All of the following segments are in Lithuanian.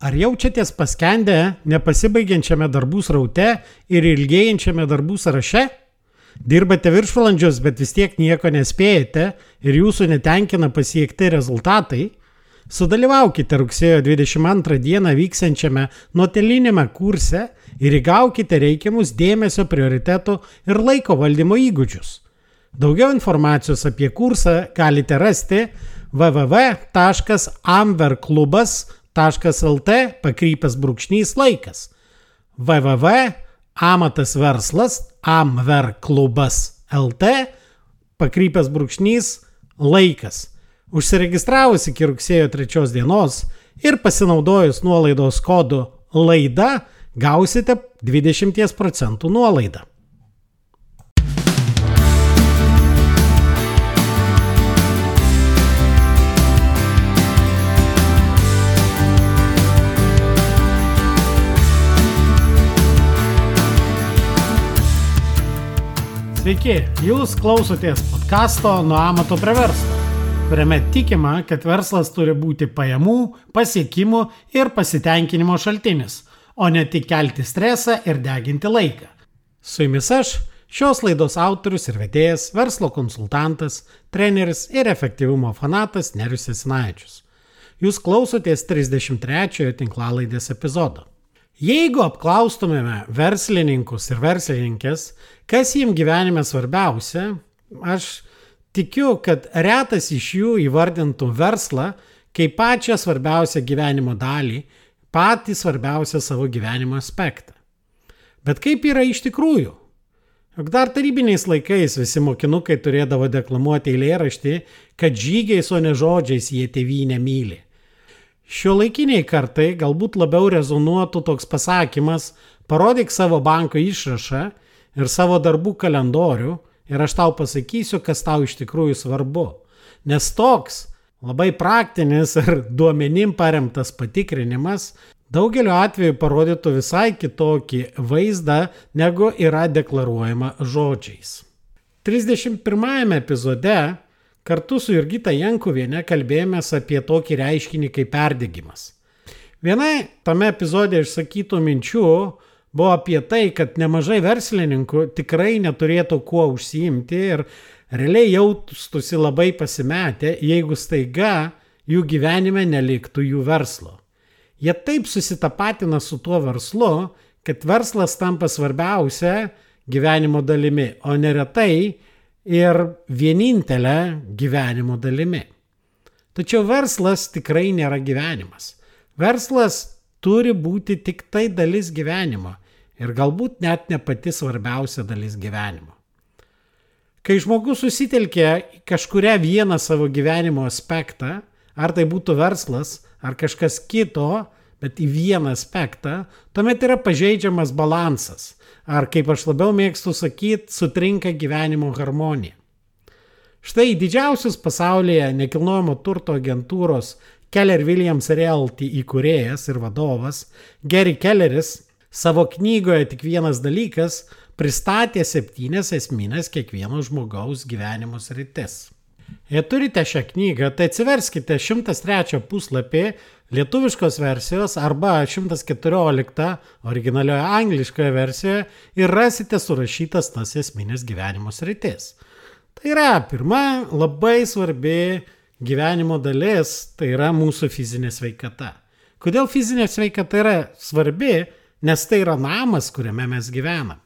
Ar jaučiatės paskendę nepasibaigiančiame darbų sraute ir ilgėjančiame darbų sąraše? Dirbate viršvalandžius, bet vis tiek nieko nespėjate ir jūsų netenkina pasiekti rezultatai? Sudalyvaukite rugsėjo 22 dieną vyksiančiame nuotelinėme kurse ir įgaukite reikiamus dėmesio prioritetų ir laiko valdymo įgūdžius. Daugiau informacijos apie kursą galite rasti www.amverklubas.com amatas.lt pakrypęs brūkšnys laikas. www.amatasverslas amverklubas.lt pakrypęs brūkšnys laikas. Užsiregistravus iki rugsėjo 3 dienos ir pasinaudojus nuolaidos kodu laida gausite 20 procentų nuolaidą. Sveiki, jūs klausotės podkasto Nuo amato prie verslo, kuriame tikima, kad verslas turi būti pajamų, pasiekimų ir pasitenkinimo šaltinis, o ne tik kelti stresą ir deginti laiką. Su jumis aš, šios laidos autorius ir vedėjas, verslo konsultantas, treneris ir efektyvumo fanatas Nerius Esinaičius. Jūs klausotės 33-ojo tinklalaidės epizodo. Jeigu apklaustumėme verslininkus ir verslininkės, kas jiems gyvenime svarbiausia, aš tikiu, kad retas iš jų įvardintų verslą kaip pačią svarbiausią gyvenimo dalį, patį svarbiausią savo gyvenimo aspektą. Bet kaip yra iš tikrųjų? Juk dar tarybiniais laikais visi mokinukai turėdavo deklamuoti eilėraštį, kad žygiais, o ne žodžiais jie tėvynę myli. Šio laikiniai kartai galbūt labiau rezonuotų toks pasakymas, parodyk savo banko išrašą ir savo darbų kalendorių ir aš tau pasakysiu, kas tau iš tikrųjų svarbu. Nes toks labai praktinis ir duomenim paremtas patikrinimas daugeliu atveju parodytų visai kitokį vaizdą, negu yra deklaruojama žodžiais. 31 epizode Kartu su Jurgita Jankuvienė kalbėjomės apie tokį reiškinį kaip perdegimas. Viena tame epizode išsakytų minčių buvo apie tai, kad nemažai verslininkų tikrai neturėtų kuo užsiimti ir realiai jaustųsi labai pasimetę, jeigu staiga jų gyvenime neliktų jų verslo. Jie taip susitapatina su tuo verslu, kad verslas tampa svarbiausia gyvenimo dalimi, o neretai ir vienintelė gyvenimo dalimi. Tačiau verslas tikrai nėra gyvenimas. Verslas turi būti tik tai dalis gyvenimo ir galbūt net ne pati svarbiausia dalis gyvenimo. Kai žmogus susitelkia kažkuria vieną savo gyvenimo aspektą, ar tai būtų verslas, ar kažkas kito, bet į vieną aspektą, tuomet yra pažeidžiamas balansas ar kaip aš labiau mėgstu sakyti, sutrinka gyvenimo harmonija. Štai didžiausias pasaulyje nekilnojamo turto agentūros Keller Williams Realty įkūrėjas ir vadovas Gary Kelleris savo knygoje tik vienas dalykas pristatė septynias esminės kiekvieno žmogaus gyvenimo sritis. Jei turite šią knygą, tai atsiverskite 103 puslapį lietuviškos versijos arba 114 originalioje angliškoje versijoje ir rasite surašytas tas esminės gyvenimo sritis. Tai yra pirma labai svarbi gyvenimo dalis, tai yra mūsų fizinė sveikata. Kodėl fizinė sveikata yra svarbi? Nes tai yra namas, kuriame mes gyvenam.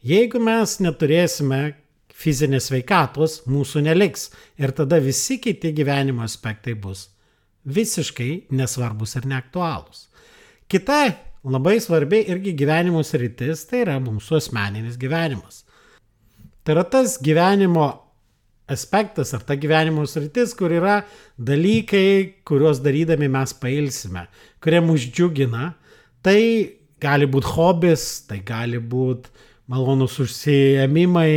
Jeigu mes neturėsime fizinės sveikatos, mūsų neliks ir tada visi kiti gyvenimo aspektai bus visiškai nesvarbus ir neaktualūs. Kita labai svarbi irgi gyvenimo sritis tai yra mūsų asmeninis gyvenimas. Tai yra tas gyvenimo aspektas ar ta gyvenimo sritis, kur yra dalykai, kuriuos darydami mes pailsime, kurie mus džiugina. Tai gali būti hobis, tai gali būti malonus užsiemimai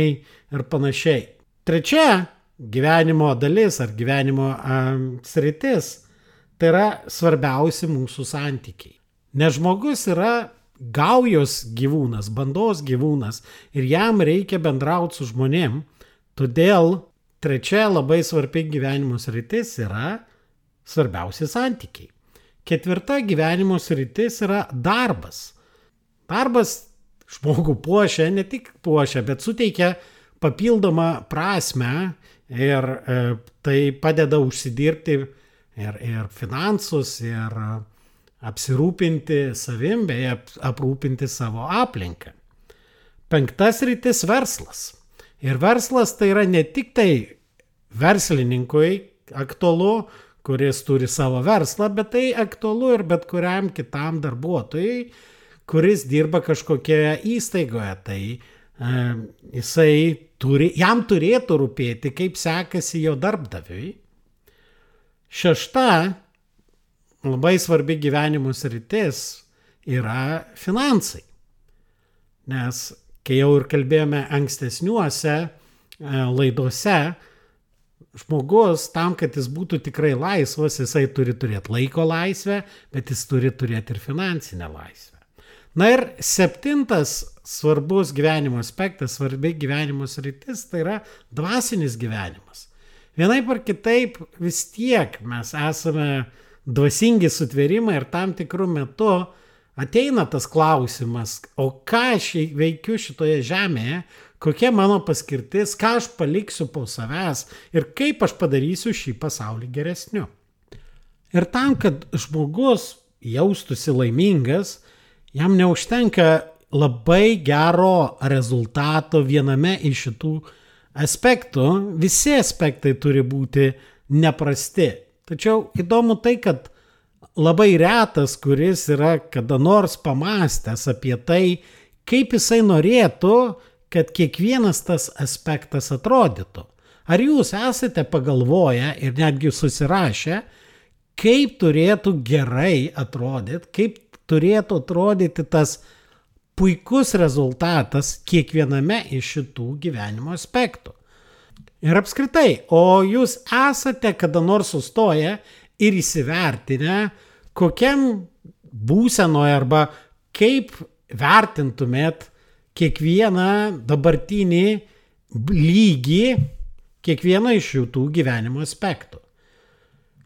ir panašiai. Trečia gyvenimo dalis ar gyvenimo um, sritis tai yra svarbiausi mūsų santykiai. Nes žmogus yra gaujos gyvūnas, bandos gyvūnas ir jam reikia bendrauti su žmonėm, todėl trečia labai svarbi gyvenimo sritis yra svarbiausi santykiai. ketvirta gyvenimo sritis yra darbas. Darbas žmogų puošia, ne tik puošia, bet suteikia papildomą prasme ir e, tai padeda užsidirbti ir, ir finansus, ir apsirūpinti savim, bei ap, aprūpinti savo aplinką. Penktas rytis - verslas. Ir verslas tai yra ne tik tai verslininkui aktualu, kuris turi savo verslą, bet tai aktualu ir bet kuriam kitam darbuotojui, kuris dirba kažkokioje įstaigoje. Tai jisai turi, jam turėtų rūpėti, kaip sekasi jo darbdaviui. Šešta labai svarbi gyvenimo sritis yra finansai. Nes, kai jau ir kalbėjome ankstesniuose e, laidose, žmogus tam, kad jis būtų tikrai laisvas, jisai turi turėti laiko laisvę, bet jis turi turėti ir finansinę laisvę. Na ir septintas svarbus gyvenimo aspektas, svarbi gyvenimo sritis, tai yra dvasinis gyvenimas. Vienaip ar kitaip vis tiek mes esame dvasingi sutvėrimai ir tam tikrų metu ateina tas klausimas, o ką aš veikiu šitoje žemėje, kokia mano paskirtis, ką aš paliksiu po savęs ir kaip aš padarysiu šį pasaulį geresniu. Ir tam, kad žmogus jaustųsi laimingas, jam neužtenka labai gero rezultato viename iš šitų aspektų, visi aspektai turi būti neprasti. Tačiau įdomu tai, kad labai retas, kuris yra kada nors pamastęs apie tai, kaip jisai norėtų, kad kiekvienas tas aspektas atrodytų. Ar jūs esate pagalvoję ir netgi susirašę, kaip turėtų gerai atrodyti, kaip turėtų atrodyti tas puikus rezultatas kiekviename iš šitų gyvenimo aspektų. Ir apskritai, o jūs esate kada nors sustoję ir įsivertinę, kokiam būsenoje arba kaip vertintumėt kiekvieną dabartinį lygį, kiekvieną iš šitų gyvenimo aspektų.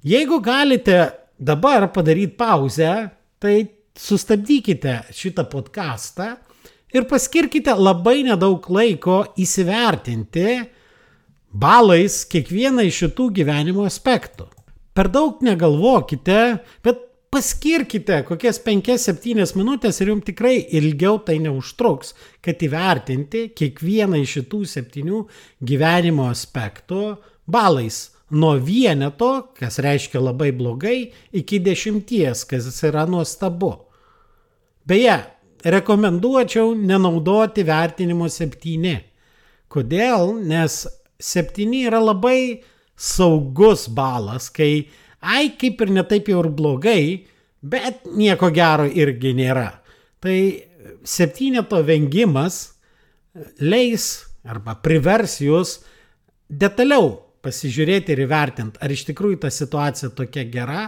Jeigu galite dabar padaryti pauzę, tai sustabdykite šitą podcastą ir paskirkite labai nedaug laiko įsivertinti, balais kiekvieną iš šitų gyvenimo aspektų. Per daug negalvokite, bet paskirkite kokias 5-7 minutės ir jums tikrai ilgiau tai neužtruks, kad įvertinti kiekvieną iš šitų septynių gyvenimo aspektų balais. Nuo vieneto, kas reiškia labai blogai, iki dešimties, kas yra nuostabu. Beje, rekomenduočiau nenaudoti vertinimo septyni. Kodėl? Nes septyni yra labai saugus balas, kai, ai, kaip ir netaip jau ir blogai, bet nieko gero irgi nėra. Tai septyneto vengimas leis arba privers jūs detaliau pasižiūrėti ir įvertinti, ar iš tikrųjų ta situacija tokia gera,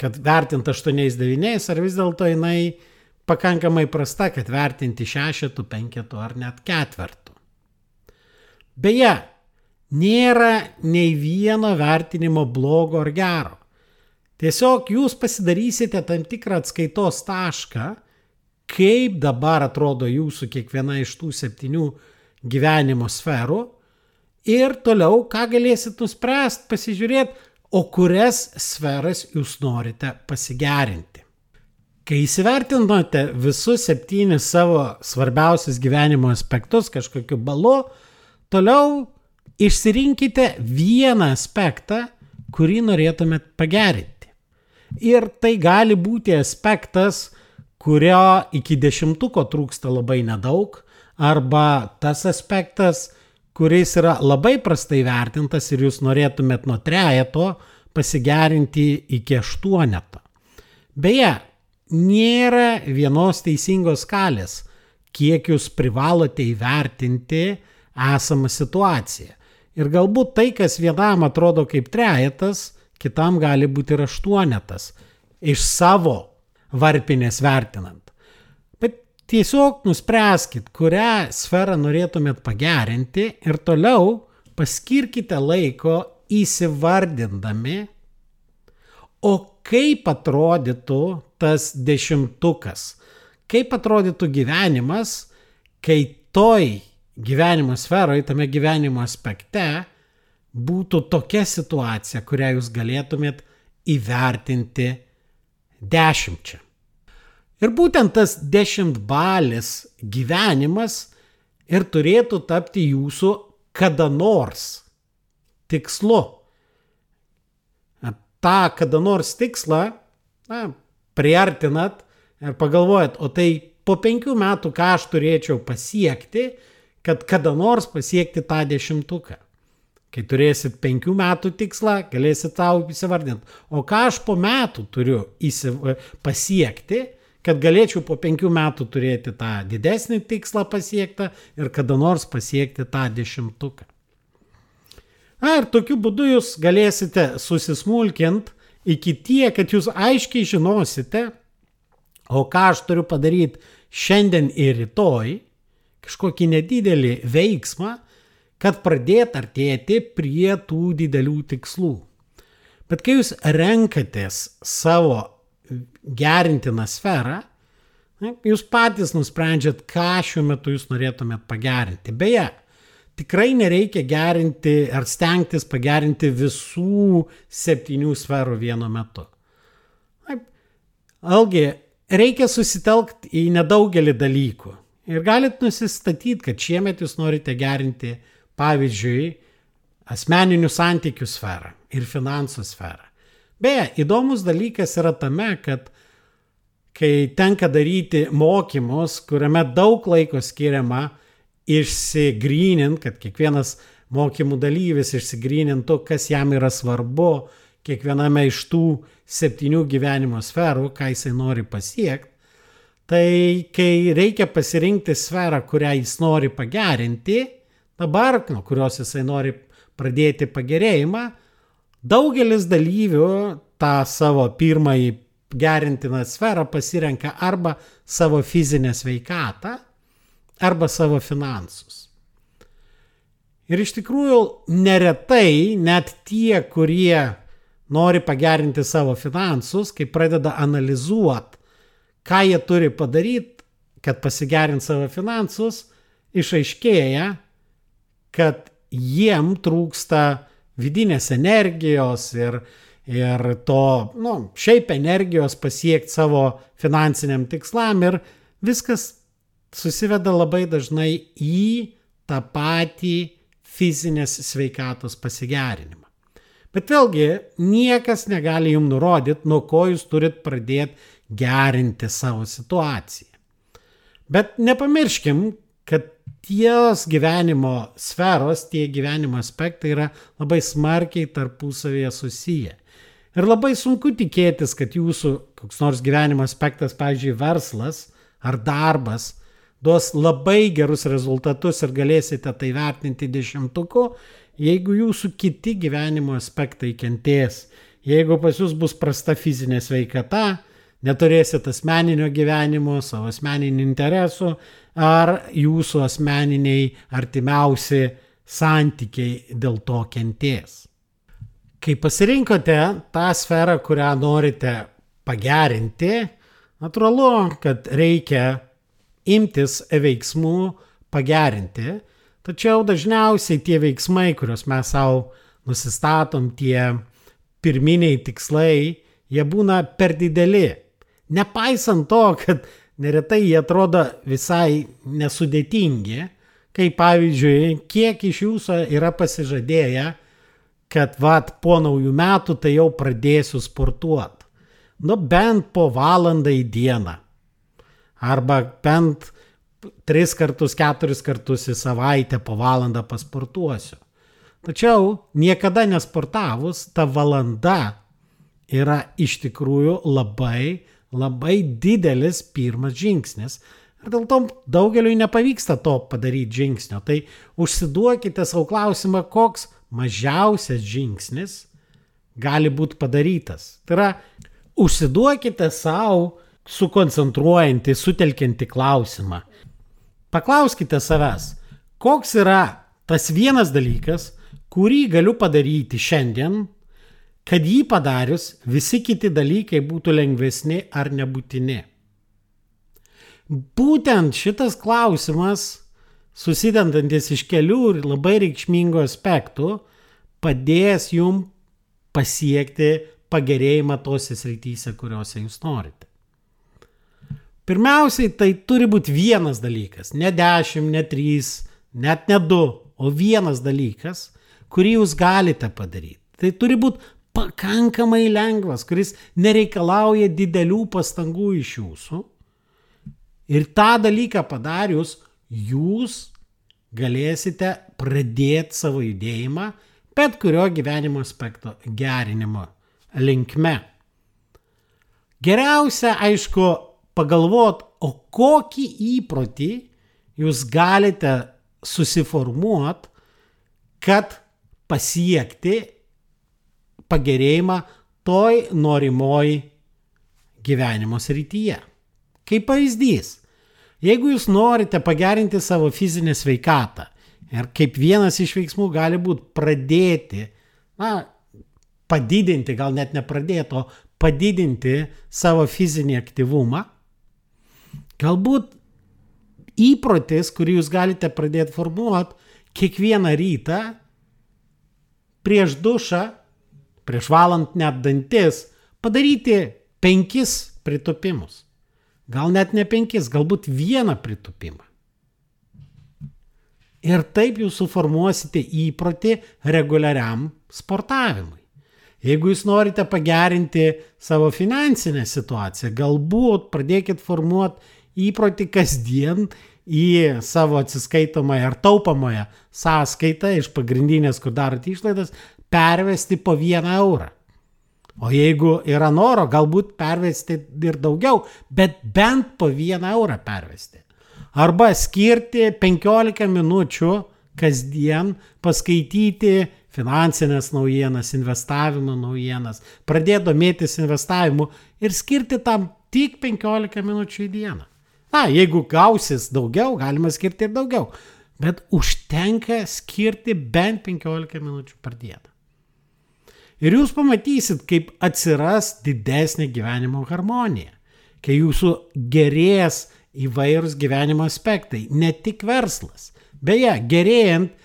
kad vertinti 8-9, ar vis dėlto jinai pakankamai prasta, kad vertinti šešetų, penketų ar net ketvertų. Beje, Nėra nei vieno vertinimo blogo ar gero. Tiesiog jūs pasidarysite tam tikrą atskaitos tašką, kaip dabar atrodo jūsų kiekviena iš tų septynių gyvenimo sferų ir toliau, ką galėsit nuspręsti, pasižiūrėti, o kurias sferas jūs norite pasigerinti. Kai įsivertinote visus septynis savo svarbiausius gyvenimo aspektus kažkokiu balu, toliau Išsirinkite vieną aspektą, kurį norėtumėt pagerinti. Ir tai gali būti aspektas, kurio iki dešimtuko trūksta labai nedaug, arba tas aspektas, kuris yra labai prastai vertintas ir jūs norėtumėt nuo trejeto pasigerinti iki aštuoneto. Beje, nėra vienos teisingos skalės, kiek jūs privalote įvertinti esamą situaciją. Ir galbūt tai, kas vienam atrodo kaip trejetas, kitam gali būti ir aštuonetas. Iš savo varpinės vertinant. Bet tiesiog nuspręskit, kurią sferą norėtumėt pagerinti ir toliau paskirkite laiko įsivardindami, o kaip atrodytų tas dešimtukas, kaip atrodytų gyvenimas, kai toj gyvenimo sferoje, tame gyvenimo aspekte būtų tokia situacija, kurią jūs galėtumėt įvertinti dešimčia. Ir būtent tas dešimtbalis gyvenimas ir turėtų tapti jūsų kada nors tikslu. Ta kada nors tikslą na, priartinat ir pagalvojat, o tai po penkių metų ką aš turėčiau pasiekti, kad kada nors pasiekti tą dešimtuką. Kai turėsit penkių metų tikslą, galėsit tau įsivardinti. O ką aš po metų turiu įsiv... pasiekti, kad galėčiau po penkių metų turėti tą didesnį tikslą pasiektą ir kada nors pasiekti tą dešimtuką. Na ir tokiu būdu jūs galėsite susismulkinti iki tie, kad jūs aiškiai žinosite, o ką aš turiu padaryti šiandien ir rytoj, kažkokį nedidelį veiksmą, kad pradėt artėti prie tų didelių tikslų. Bet kai jūs renkatės savo gerintiną sferą, jūs patys nusprendžiat, ką šiuo metu jūs norėtumėt pagerinti. Beje, tikrai nereikia gerinti ar stengtis pagerinti visų septynių sferų vienu metu. Algi, reikia susitelkti į nedaugelį dalykų. Ir galit nusistatyti, kad šiemet jūs norite gerinti, pavyzdžiui, asmeninių santykių sferą ir finansų sferą. Beje, įdomus dalykas yra tame, kad kai tenka daryti mokymus, kuriame daug laiko skiriama išsigrynint, kad kiekvienas mokymų dalyvis išsigrynintų, kas jam yra svarbu kiekviename iš tų septynių gyvenimo sferų, ką jisai nori pasiekti, Tai kai reikia pasirinkti sferą, kurią jis nori pagerinti, dabar, nuo kurios jisai nori pradėti pagerėjimą, daugelis dalyvių tą savo pirmąjį gerintiną sferą pasirenka arba savo fizinę sveikatą, arba savo finansus. Ir iš tikrųjų neretai net tie, kurie nori pagerinti savo finansus, kai pradeda analizuoti ką jie turi padaryti, kad pasigerint savo finansus, išaiškėja, kad jiem trūksta vidinės energijos ir, ir to, nu, šiaip energijos pasiekti savo finansiniam tikslam ir viskas susiveda labai dažnai į tą patį fizinės sveikatos pasigerinimą. Bet vėlgi, niekas negali jums nurodyti, nuo ko jūs turit pradėti gerinti savo situaciją. Bet nepamirškim, kad ties gyvenimo sferos, tie gyvenimo aspektai yra labai smarkiai tarpusavėje susiję. Ir labai sunku tikėtis, kad jūsų koks nors gyvenimo aspektas, pavyzdžiui, verslas ar darbas, duos labai gerus rezultatus ir galėsite tai vertinti dešimtuku, jeigu jūsų kiti gyvenimo aspektai kentės. Jeigu pas jūs bus prasta fizinė sveikata, neturėsit asmeninio gyvenimo, savo asmeninių interesų ar jūsų asmeniniai artimiausi santykiai dėl to kenties. Kai pasirinkote tą sferą, kurią norite pagerinti, natūralu, kad reikia imtis veiksmų pagerinti, tačiau dažniausiai tie veiksmai, kuriuos mes savo nusistatom, tie pirminiai tikslai, jie būna per dideli Nepaisant to, kad neretai jie atrodo visai nesudėtingi, kaip pavyzdžiui, kiek iš jūsų yra pasižadėję, kad vat po naujų metų tai jau pradėsiu sportuoti. Nu bent po valandą į dieną. Arba bent tris kartus, keturis kartus į savaitę po valandą pasportuosiu. Tačiau niekada nesportavus, ta valanda yra iš tikrųjų labai labai didelis pirmas žingsnis. Ir dėl to daugeliui nepavyksta to padaryti žingsnio. Tai užsiduokite savo klausimą, koks mažiausias žingsnis gali būti padarytas. Tai yra, užsiduokite savo sukoncentruojantį, sutelkiantį klausimą. Paklauskite savęs, koks yra tas vienas dalykas, kurį galiu padaryti šiandien, kad jį padarius visi kiti dalykai būtų lengvesni ar nebūtini. Būtent šitas klausimas, susidendantis iš kelių ir labai reikšmingų aspektų, padės jum pasiekti pagerėjimą tose srityse, kuriuose jūs norite. Pirmiausiai, tai turi būti vienas dalykas, ne dešimt, ne trys, net ne du, o vienas dalykas, kurį jūs galite padaryti. Tai turi būti pakankamai lengvas, kuris nereikalauja didelių pastangų iš jūsų. Ir tą dalyką padarius, jūs galėsite pradėti savo judėjimą bet kurio gyvenimo aspekto gerinimo linkme. Geriausia, aišku, pagalvot, o kokį įprotį jūs galite susiformuot, kad pasiekti pagerėjimą toj norimoj gyvenimo srityje. Kaip pavyzdys, jeigu jūs norite pagerinti savo fizinę sveikatą ir kaip vienas iš veiksmų gali būti pradėti, na, padidinti, gal net nepradėti, o padidinti savo fizinį aktyvumą, galbūt įprotis, kurį jūs galite pradėti formuoti kiekvieną rytą prieš dušą, prieš valant net dantis, padaryti penkis pritupimus. Gal net ne penkis, galbūt vieną pritupimą. Ir taip jūs suformuosite įprotį reguliariam sportavimui. Jeigu jūs norite pagerinti savo finansinę situaciją, galbūt pradėkit formuoti įprotį kasdien į savo atsiskaitomąją ar taupamąją sąskaitą iš pagrindinės, kur darote išlaidas, pervesti po vieną eurą. O jeigu yra noro, galbūt pervesti ir daugiau, bet bent po vieną eurą pervesti. Arba skirti 15 minučių kasdien paskaityti finansinės naujienas, investavimo naujienas, pradėti domėtis investavimu ir skirti tam tik 15 minučių į dieną. Na, jeigu gausis daugiau, galima skirti ir daugiau, bet užtenka skirti bent 15 minučių per dieną. Ir jūs pamatysit, kaip atsiras didesnė gyvenimo harmonija, kai jūsų gerės įvairūs gyvenimo aspektai, ne tik verslas. Beje, gerėjant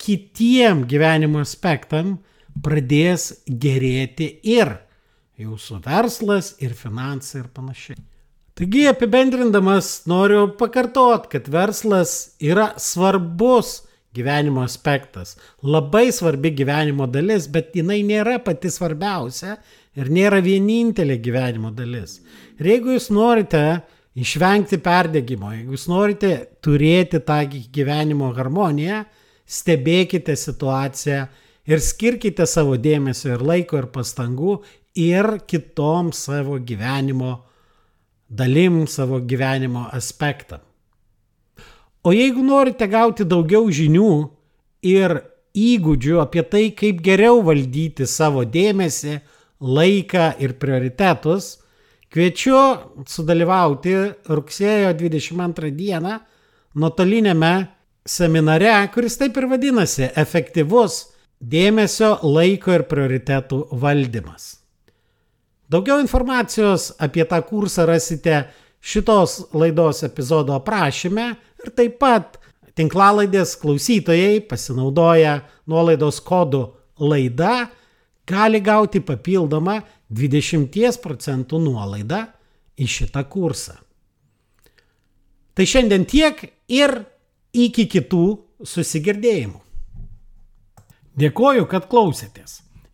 kitiem gyvenimo aspektam pradės gerėti ir jūsų verslas, ir finansai ir panašiai. Taigi apibendrindamas noriu pakartot, kad verslas yra svarbus gyvenimo aspektas, labai svarbi gyvenimo dalis, bet jinai nėra pati svarbiausia ir nėra vienintelė gyvenimo dalis. Ir jeigu jūs norite išvengti perdėgymo, jeigu jūs norite turėti tą gyvenimo harmoniją, stebėkite situaciją ir skirkite savo dėmesio ir laiko ir pastangų ir kitom savo gyvenimo dalim, savo gyvenimo aspektam. O jeigu norite gauti daugiau žinių ir įgūdžių apie tai, kaip geriau valdyti savo dėmesį, laiką ir prioritetus, Kviečiu sudalyvauti rugsėjo 22 dieną nuotolinėme seminare, kuris taip ir vadinasi - efektyvus dėmesio, laiko ir prioritetų valdymas. Daugiau informacijos apie tą kursą rasite šitos laidos epizodo aprašyme ir taip pat tinklalaidės klausytojai pasinaudoja nuolaidos kodu laida gali gauti papildomą 20 procentų nuolaidą į šitą kursą. Tai šiandien tiek ir iki kitų susigirdėjimų. Dėkoju, kad klausėtės.